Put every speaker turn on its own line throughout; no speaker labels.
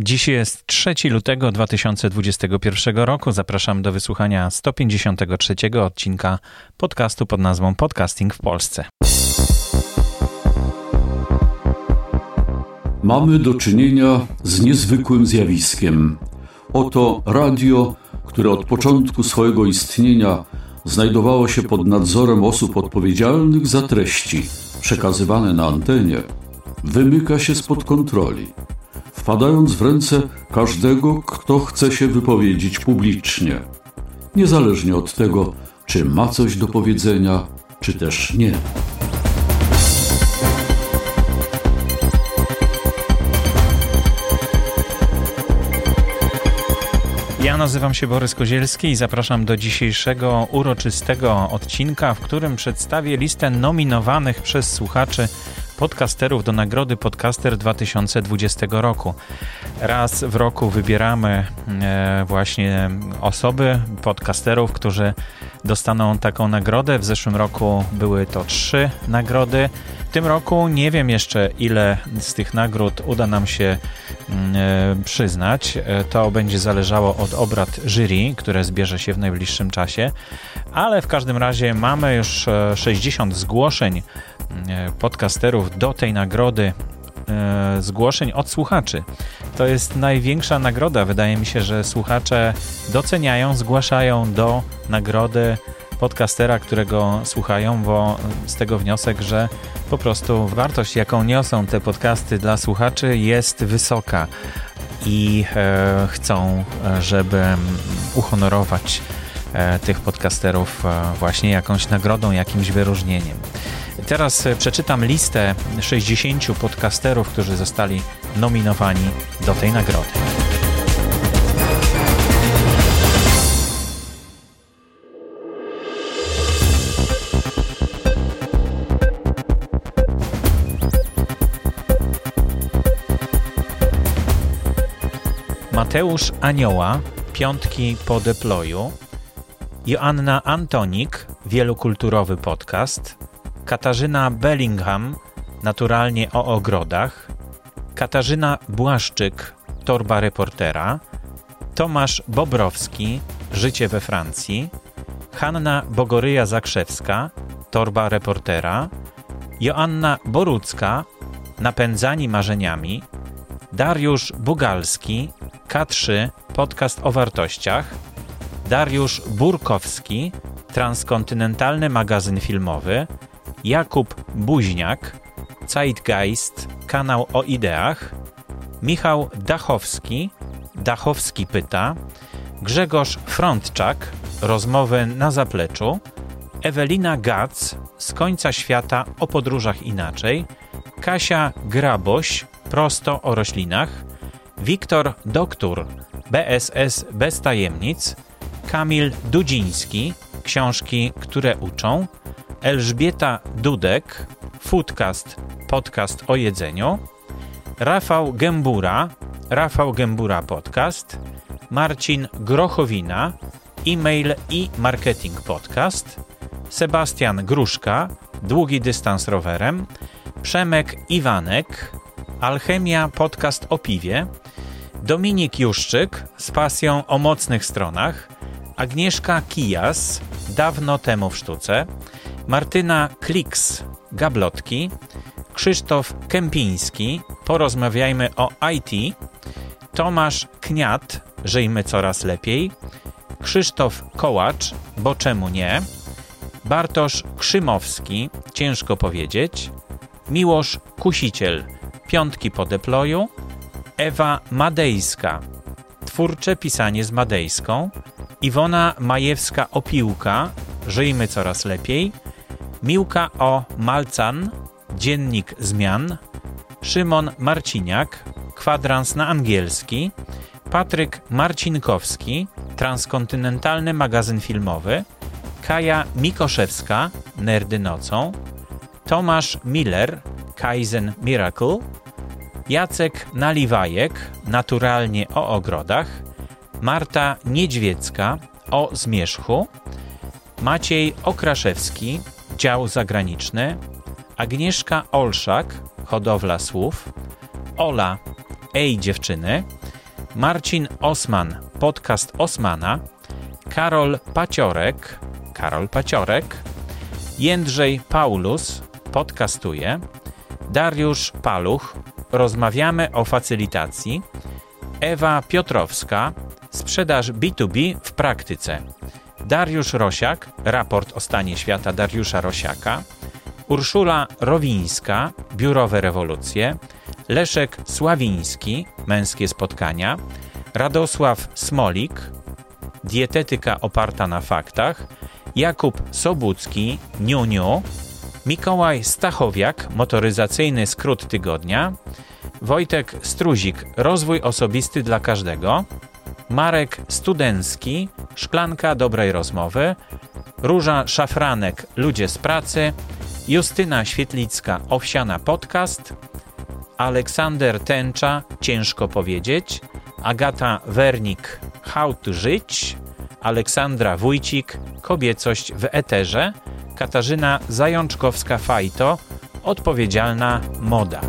Dziś jest 3 lutego 2021 roku. Zapraszam do wysłuchania 153 odcinka podcastu pod nazwą Podcasting w Polsce.
Mamy do czynienia z niezwykłym zjawiskiem. Oto radio, które od początku swojego istnienia znajdowało się pod nadzorem osób odpowiedzialnych za treści przekazywane na antenie, wymyka się spod kontroli wpadając w ręce każdego, kto chce się wypowiedzieć publicznie, niezależnie od tego, czy ma coś do powiedzenia, czy też nie.
Ja nazywam się Borys Kozielski i zapraszam do dzisiejszego uroczystego odcinka, w którym przedstawię listę nominowanych przez słuchaczy podcasterów do Nagrody Podcaster 2020 roku. Raz w roku wybieramy e, właśnie osoby, podcasterów, którzy dostaną taką nagrodę. W zeszłym roku były to trzy nagrody. W tym roku nie wiem jeszcze, ile z tych nagród uda nam się mm, e, przyznać. E, to będzie zależało od obrad jury, które zbierze się w najbliższym czasie, ale w każdym razie mamy już 60 zgłoszeń podcasterów do tej nagrody e, zgłoszeń od słuchaczy. To jest największa nagroda. Wydaje mi się, że słuchacze doceniają, zgłaszają do nagrody podcastera, którego słuchają, bo z tego wniosek, że po prostu wartość, jaką niosą te podcasty dla słuchaczy, jest wysoka i e, chcą, żeby uhonorować e, tych podcasterów e, właśnie jakąś nagrodą, jakimś wyróżnieniem. Teraz e, przeczytam listę 60 podcasterów, którzy zostali nominowani do tej nagrody. Mateusz Anioła, piątki po deployu, Joanna Antonik, wielokulturowy podcast, Katarzyna Bellingham, naturalnie o ogrodach, Katarzyna Błaszczyk, torba reportera, Tomasz Bobrowski, życie we Francji, Hanna Bogoryja-Zakrzewska, torba reportera, Joanna Borucka, napędzani marzeniami, Dariusz Bugalski, K3, podcast o wartościach, Dariusz Burkowski, transkontynentalny magazyn filmowy, Jakub Buźniak, Zeitgeist, kanał o ideach, Michał Dachowski, Dachowski pyta, Grzegorz Frontczak, rozmowy na zapleczu, Ewelina Gac, z końca świata o podróżach inaczej, Kasia Graboś, prosto o roślinach, Wiktor Doktor, BSS bez tajemnic, Kamil Dudziński, książki, które uczą, Elżbieta Dudek, Foodcast, podcast o jedzeniu, Rafał Gębura, Rafał Gębura Podcast, Marcin Grochowina, e-mail i marketing podcast, Sebastian Gruszka, długi dystans rowerem, Przemek Iwanek, Alchemia podcast o piwie, Dominik Juszczyk z pasją o mocnych stronach, Agnieszka Kijas, dawno temu w sztuce, Martyna Kliks, Gablotki, Krzysztof Kępiński, porozmawiajmy o IT, Tomasz Kniat, żyjmy coraz lepiej, Krzysztof Kołacz, bo czemu nie, Bartosz Krzymowski, ciężko powiedzieć, Miłosz Kusiciel, piątki po deployu, Ewa Madejska, twórcze pisanie z Madejską, Iwona Majewska-Opiłka, żyjmy coraz lepiej, Miłka O. Malcan, Dziennik Zmian, Szymon Marciniak, Kwadrans na angielski, Patryk Marcinkowski, Transkontynentalny Magazyn Filmowy, Kaja Mikoszewska, Nerdy Nocą, Tomasz Miller, Kaizen Miracle, Jacek Naliwajek, Naturalnie o ogrodach, Marta Niedźwiecka, o zmierzchu, Maciej Okraszewski, dział zagraniczny, Agnieszka Olszak, hodowla słów, Ola, ej dziewczyny, Marcin Osman, podcast Osmana, Karol Paciorek, Karol Paciorek, Jędrzej Paulus, podcastuje, Dariusz Paluch, rozmawiamy o facylitacji, Ewa Piotrowska, sprzedaż B2B w praktyce, Dariusz Rosiak, raport o stanie świata Dariusza Rosiaka, Urszula Rowińska, biurowe rewolucje, Leszek Sławiński, męskie spotkania, Radosław Smolik, dietetyka oparta na faktach, Jakub Sobucki, Niu Niu, Mikołaj Stachowiak, motoryzacyjny skrót tygodnia, Wojtek Struzik, rozwój osobisty dla każdego, Marek Studencki, szklanka dobrej rozmowy, Róża Szafranek, ludzie z pracy, Justyna Świetlicka, owsiana podcast, Aleksander Tęcza, ciężko powiedzieć, Agata Wernik, how to żyć, Aleksandra Wójcik, kobiecość w eterze, Katarzyna Zajączkowska-Fajto, odpowiedzialna moda.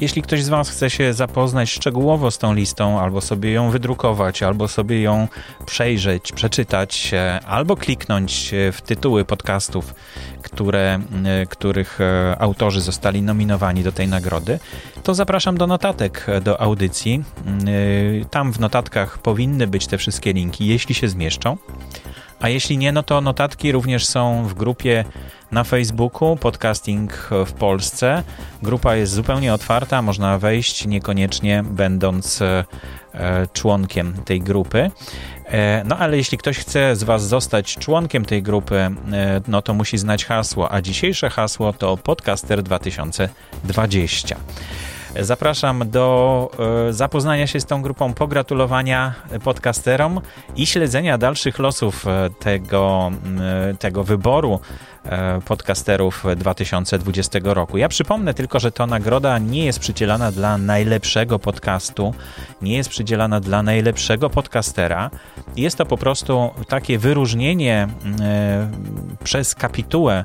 Jeśli ktoś z Was chce się zapoznać szczegółowo z tą listą, albo sobie ją wydrukować, albo sobie ją przejrzeć, przeczytać, albo kliknąć w tytuły podcastów, które, e, których e, autorzy zostali nominowani do tej nagrody, to zapraszam do notatek do audycji. E, tam w notatkach powinny być te wszystkie linki, jeśli się zmieszczą. A jeśli nie, no to notatki również są w grupie na Facebooku Podcasting w Polsce. Grupa jest zupełnie otwarta, można wejść niekoniecznie będąc e, członkiem tej grupy. E, no ale jeśli ktoś chce z Was zostać członkiem tej grupy, e, no to musi znać hasło, a dzisiejsze hasło to Podcaster 2020. Zapraszam do zapoznania się z tą grupą, pogratulowania podcasterom i śledzenia dalszych losów tego, tego wyboru E, podcasterów 2020 roku. Ja przypomnę tylko, że to nagroda nie jest przydzielana dla najlepszego podcastu, nie jest przydzielana dla najlepszego podcastera. Jest to po prostu takie wyróżnienie e, przez kapitułę e,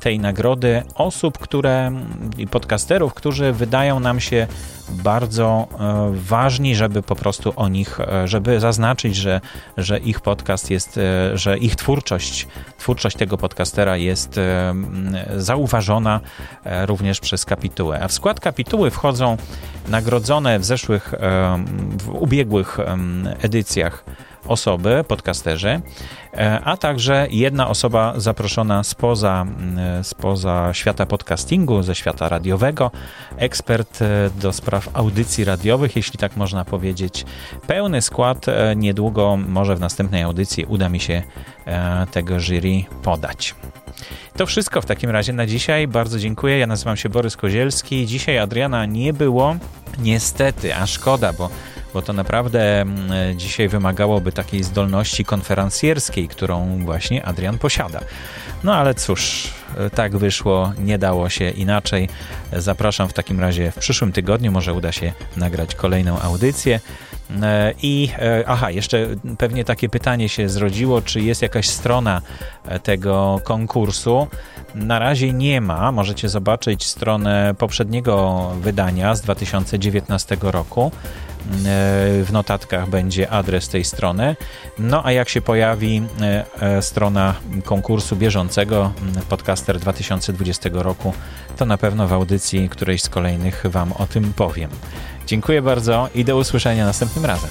tej nagrody osób, które i podcasterów, którzy wydają nam się bardzo ważni, żeby po prostu o nich, żeby zaznaczyć, że, że ich podcast jest, że ich twórczość, twórczość tego podcastera jest e, zauważona e, również przez kapitułę. A w skład kapituły wchodzą nagrodzone w zeszłych, e, w ubiegłych edycjach osoby, podcasterzy, a także jedna osoba zaproszona spoza, spoza świata podcastingu, ze świata radiowego, ekspert do spraw audycji radiowych, jeśli tak można powiedzieć. Pełny skład niedługo, może w następnej audycji uda mi się tego jury podać. To wszystko w takim razie na dzisiaj. Bardzo dziękuję. Ja nazywam się Borys Kozielski. Dzisiaj Adriana nie było. Niestety, a szkoda, bo bo to naprawdę mm, dzisiaj wymagałoby takiej zdolności konferencjerskiej, którą właśnie Adrian posiada. No ale cóż, tak wyszło, nie dało się inaczej. Zapraszam w takim razie w przyszłym tygodniu, może uda się nagrać kolejną audycję. E, I e, aha, jeszcze pewnie takie pytanie się zrodziło, czy jest jakaś strona e, tego konkursu. Na razie nie ma. Możecie zobaczyć stronę poprzedniego wydania z 2019 roku. W notatkach będzie adres tej strony. No a jak się pojawi strona konkursu bieżącego Podcaster 2020 roku, to na pewno w audycji którejś z kolejnych Wam o tym powiem. Dziękuję bardzo i do usłyszenia następnym razem.